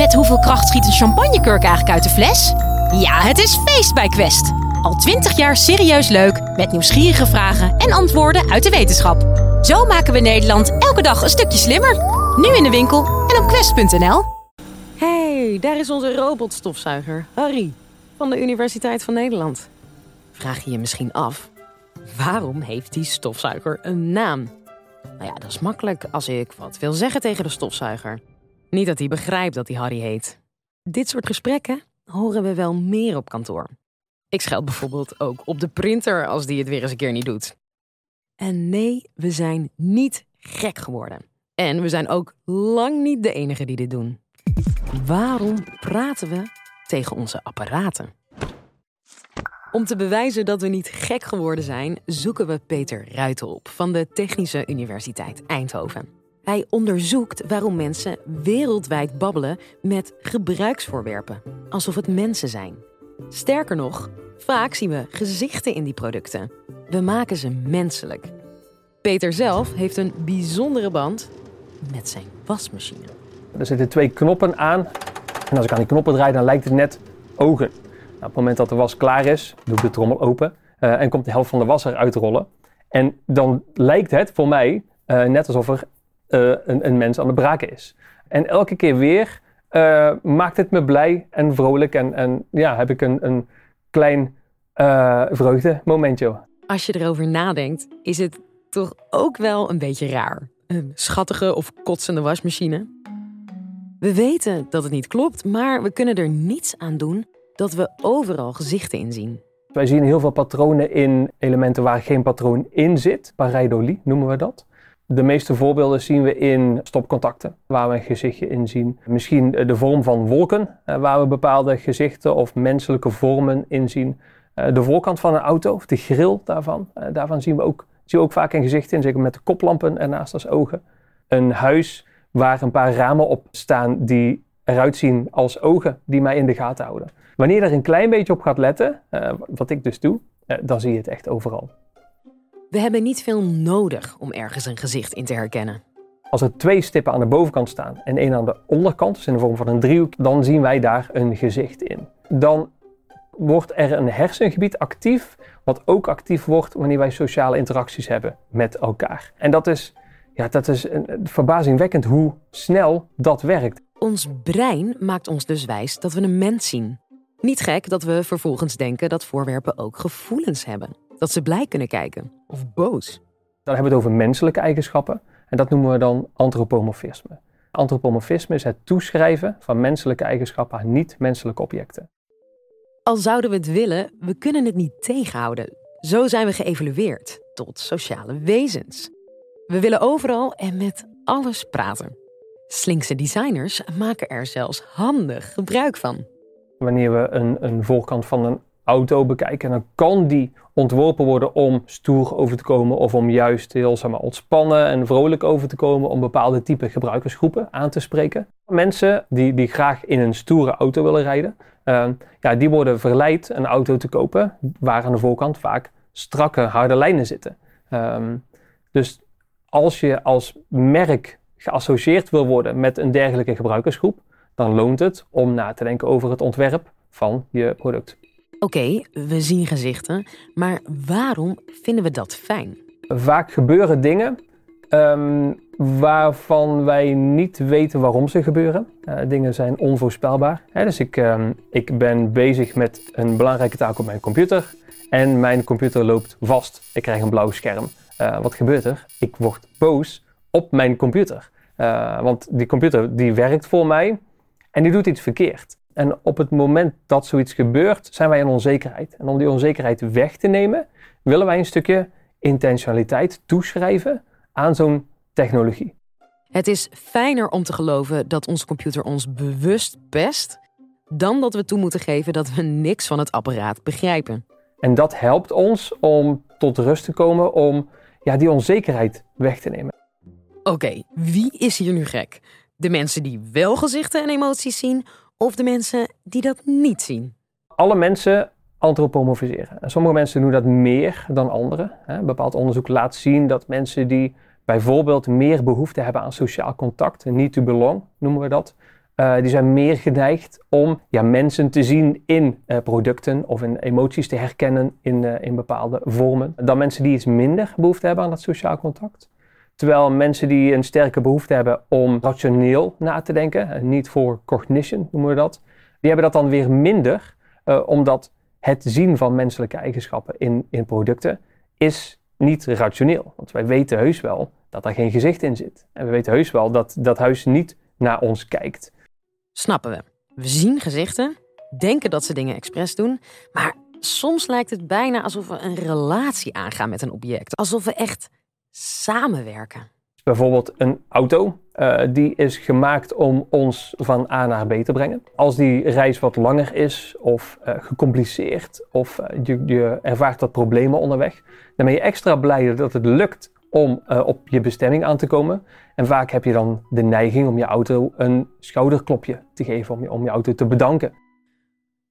Met hoeveel kracht schiet een champagnekurk eigenlijk uit de fles? Ja, het is feest bij Quest. Al twintig jaar serieus leuk, met nieuwsgierige vragen en antwoorden uit de wetenschap. Zo maken we Nederland elke dag een stukje slimmer. Nu in de winkel en op quest.nl. hey, daar is onze robotstofzuiger, Harry, van de Universiteit van Nederland. Vraag je je misschien af, waarom heeft die stofzuiger een naam? Nou ja, dat is makkelijk als ik wat wil zeggen tegen de stofzuiger. Niet dat hij begrijpt dat hij Harry heet. Dit soort gesprekken horen we wel meer op kantoor. Ik scheld bijvoorbeeld ook op de printer als die het weer eens een keer niet doet. En nee, we zijn niet gek geworden. En we zijn ook lang niet de enige die dit doen. Waarom praten we tegen onze apparaten? Om te bewijzen dat we niet gek geworden zijn, zoeken we Peter Ruiten op van de Technische Universiteit Eindhoven. Hij onderzoekt waarom mensen wereldwijd babbelen met gebruiksvoorwerpen, alsof het mensen zijn. Sterker nog, vaak zien we gezichten in die producten. We maken ze menselijk. Peter zelf heeft een bijzondere band met zijn wasmachine. Er zitten twee knoppen aan. En als ik aan die knoppen draai, dan lijkt het net ogen. Nou, op het moment dat de was klaar is, doe ik de trommel open uh, en komt de helft van de was eruit rollen. En dan lijkt het voor mij uh, net alsof er uh, een, een, mens aan de braken is. En elke keer weer maakt het me blij en vrolijk en, en ja, heb ik een, een klein vreugdemomentje. Als je erover nadenkt, is het toch ook wel een beetje raar. Een schattige of kotsende wasmachine. We weten dat het niet klopt, maar we kunnen er niets aan doen dat we overal gezichten in zien. Wij zien heel veel patronen in elementen waar geen patroon in zit. Pareidolie noemen we dat. De meeste voorbeelden zien we in stopcontacten, waar we een gezichtje in zien. Misschien de vorm van wolken, eh, waar we bepaalde gezichten of menselijke vormen in zien. Eh, de voorkant van een auto, de grill daarvan, eh, daarvan zien we ook, zien we ook vaak een gezicht in, zeker met de koplampen ernaast als ogen. Een huis waar een paar ramen op staan die eruit zien als ogen die mij in de gaten houden. Wanneer je er een klein beetje op gaat letten, wat ik dus doe, dan zie je het echt overal. We hebben niet veel nodig om ergens een gezicht in te herkennen. Als er twee stippen aan de bovenkant staan en één aan de onderkant, dus in de vorm van een driehoek, dan zien wij daar een gezicht in. Dan wordt er een hersengebied actief, wat ook actief wordt wanneer wij sociale interacties hebben met elkaar. En dat is, ja, dat is verbazingwekkend hoe snel dat werkt. Ons brein maakt ons dus wijs dat we een mens zien. Niet gek dat we vervolgens denken dat voorwerpen ook gevoelens hebben. Dat ze blij kunnen kijken of boos. Dan hebben we het over menselijke eigenschappen en dat noemen we dan antropomorfisme. Antropomorfisme is het toeschrijven van menselijke eigenschappen aan niet-menselijke objecten. Al zouden we het willen, we kunnen het niet tegenhouden. Zo zijn we geëvolueerd tot sociale wezens. We willen overal en met alles praten. Slinkse designers maken er zelfs handig gebruik van. Wanneer we een, een voorkant van een auto bekijken, dan kan die ontworpen worden om stoer over te komen of om juist heel zeg maar, ontspannen en vrolijk over te komen om bepaalde type gebruikersgroepen aan te spreken. Mensen die, die graag in een stoere auto willen rijden, uh, ja, die worden verleid een auto te kopen waar aan de voorkant vaak strakke, harde lijnen zitten. Um, dus als je als merk geassocieerd wil worden met een dergelijke gebruikersgroep, dan loont het om na te denken over het ontwerp van je product. Oké, we zien gezichten, maar waarom vinden we dat fijn? Vaak gebeuren dingen um, waarvan wij niet weten waarom ze gebeuren. Uh, dingen zijn onvoorspelbaar. Hè, dus ik, um, ik ben bezig met een belangrijke taak op mijn computer en mijn computer loopt vast. Ik krijg een blauw scherm. Uh, wat gebeurt er? Ik word boos op mijn computer. Uh, want die computer die werkt voor mij en die doet iets verkeerd. En op het moment dat zoiets gebeurt, zijn wij in onzekerheid. En om die onzekerheid weg te nemen, willen wij een stukje intentionaliteit toeschrijven aan zo'n technologie. Het is fijner om te geloven dat onze computer ons bewust pest, dan dat we toe moeten geven dat we niks van het apparaat begrijpen. En dat helpt ons om tot rust te komen, om ja, die onzekerheid weg te nemen. Oké, wie is hier nu gek? De mensen die wel gezichten en emoties zien, of de mensen die dat niet zien? Alle mensen antropomorfiseren. En sommige mensen doen dat meer dan anderen. Bepaald onderzoek laat zien dat mensen die bijvoorbeeld meer behoefte hebben aan sociaal contact, need to belong noemen we dat, eh, die zijn meer geneigd om ja, mensen te zien in uh, producten of in emoties te herkennen in, uh, in bepaalde vormen. Dan mensen die iets minder behoefte hebben aan dat sociaal contact. Terwijl mensen die een sterke behoefte hebben om rationeel na te denken, niet voor cognition noemen we dat, die hebben dat dan weer minder, omdat het zien van menselijke eigenschappen in, in producten is niet rationeel. Want wij weten heus wel dat daar geen gezicht in zit. En we weten heus wel dat dat huis niet naar ons kijkt. Snappen we. We zien gezichten, denken dat ze dingen expres doen, maar soms lijkt het bijna alsof we een relatie aangaan met een object. Alsof we echt samenwerken. Bijvoorbeeld een auto, uh, die is gemaakt om ons van A naar B te brengen. Als die reis wat langer is of uh, gecompliceerd of uh, je, je ervaart wat problemen onderweg, dan ben je extra blij dat het lukt om op je bestemming aan te komen. En vaak heb je dan de neiging om je auto een schouderklopje te geven, om je, om je auto te bedanken.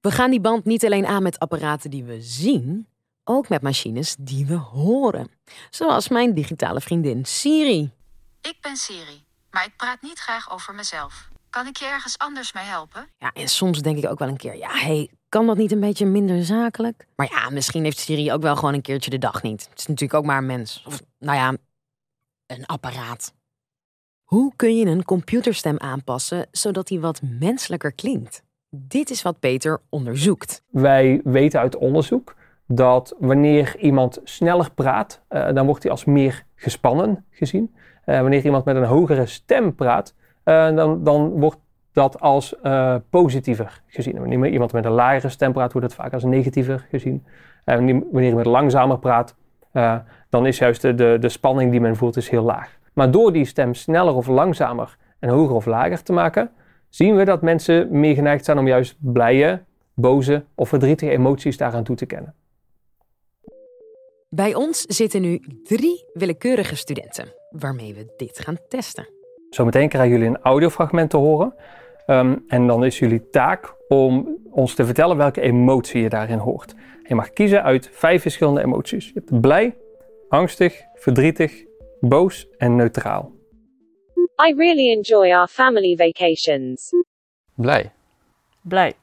We gaan die band niet alleen aan met apparaten die we zien, ook met machines die we horen. Zoals mijn digitale vriendin Siri. Ik ben Siri, maar ik praat niet graag over mezelf. Kan ik je ergens anders mee helpen? Ja, en soms denk ik ook wel een keer, ja, hey, kan dat niet een beetje minder zakelijk? Maar ja, misschien heeft Siri ook wel gewoon een keertje de dag niet. Het is natuurlijk ook maar een mens. Of, nou ja, een apparaat. Hoe kun je een computerstem aanpassen zodat die wat menselijker klinkt? Dit is wat Peter onderzoekt. Wij weten uit onderzoek dat wanneer iemand sneller praat, uh, dan wordt hij als meer gespannen gezien. Uh, wanneer iemand met een hogere stem praat, uh, dan, dan wordt dat als positiever gezien. Wanneer iemand met een lagere stem praat, wordt het vaak als negatiever gezien. En wanneer iemand langzamer praat, dan is juist de, de, de spanning die men voelt is heel laag. Maar door die stem sneller of langzamer en hoger of lager te maken, zien we dat mensen meer geneigd zijn om juist blije, boze of verdrietige emoties daaraan toe te kennen. Bij ons zitten nu drie willekeurige studenten, waarmee we dit gaan testen. Zometeen krijgen jullie een audiofragment te horen. Um, en dan is jullie taak om ons te vertellen welke emotie je daarin hoort. Je mag kiezen uit vijf verschillende emoties. Je hebt blij, angstig, verdrietig, boos en neutraal. I really enjoy our family vacations. Blij. Blij.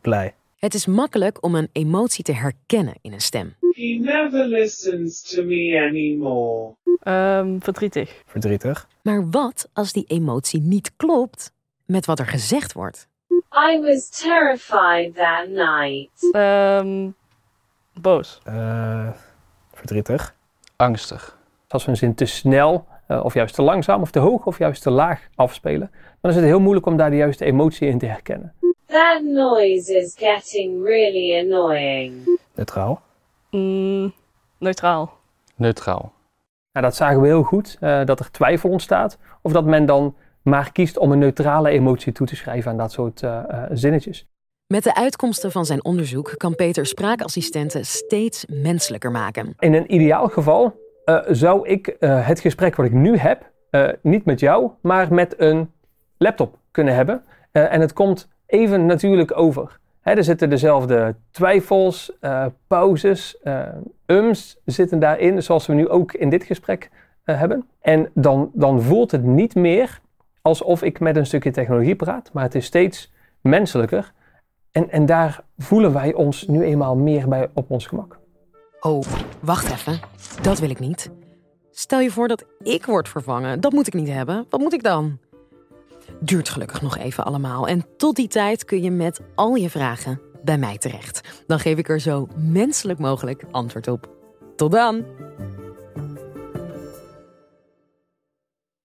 Blij. Het is makkelijk om een emotie te herkennen in een stem. He never listens to me anymore. Um, verdrietig. Verdrietig. Maar wat als die emotie niet klopt met wat er gezegd wordt? I was terrified that night. Um, boos. Uh, verdrietig. Angstig. Als we een zin te snel, uh, of juist te langzaam, of te hoog, of juist te laag afspelen, dan is het heel moeilijk om daar de juiste emotie in te herkennen. That noise is getting really annoying. Neutraal. Mm, neutraal. Neutraal. Nou, dat zagen we heel goed, uh, dat er twijfel ontstaat. Of dat men dan maar kiest om een neutrale emotie toe te schrijven aan dat soort uh, uh, zinnetjes. Met de uitkomsten van zijn onderzoek kan Peter spraakassistenten steeds menselijker maken. In een ideaal geval uh, zou ik het gesprek wat ik nu heb, niet met jou, maar met een laptop kunnen hebben. en het komt even natuurlijk over. Er zitten dezelfde twijfels, pauzes, ums zitten daarin, zoals we nu ook in dit gesprek hebben. En dan, dan voelt het niet meer alsof ik met een stukje technologie praat, maar het is steeds menselijker. En, en daar voelen wij ons nu eenmaal meer bij op ons gemak. Oh, wacht even. Dat wil ik niet. Stel je voor dat ik word vervangen. Dat moet ik niet hebben. Wat moet ik dan? Duurt gelukkig nog even allemaal. En tot die tijd kun je met al je vragen bij mij terecht. Dan geef ik er zo menselijk mogelijk antwoord op. Tot dan!